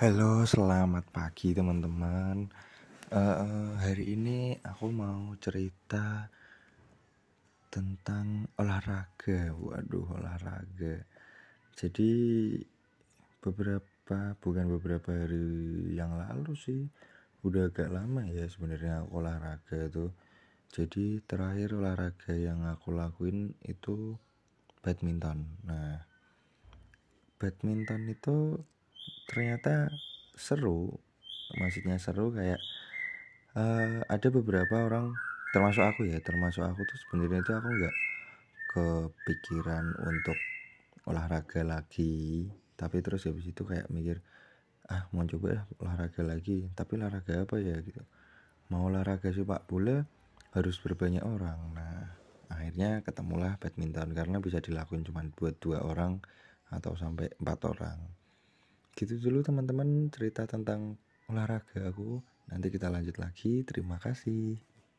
Halo, selamat pagi teman-teman. Uh, hari ini aku mau cerita tentang olahraga. Waduh, olahraga. Jadi beberapa bukan beberapa hari yang lalu sih, udah agak lama ya sebenarnya olahraga itu. Jadi terakhir olahraga yang aku lakuin itu badminton. Nah, badminton itu ternyata seru maksudnya seru kayak uh, ada beberapa orang termasuk aku ya termasuk aku tuh sebenarnya itu aku nggak kepikiran untuk olahraga lagi. Tapi terus habis itu kayak mikir ah mau coba ya olahraga lagi. Tapi olahraga apa ya? Gitu. Mau olahraga sepak bola harus berbanyak orang. Nah akhirnya ketemulah badminton karena bisa dilakuin cuma buat dua orang atau sampai empat orang gitu dulu teman-teman cerita tentang olahraga aku. Nanti kita lanjut lagi. Terima kasih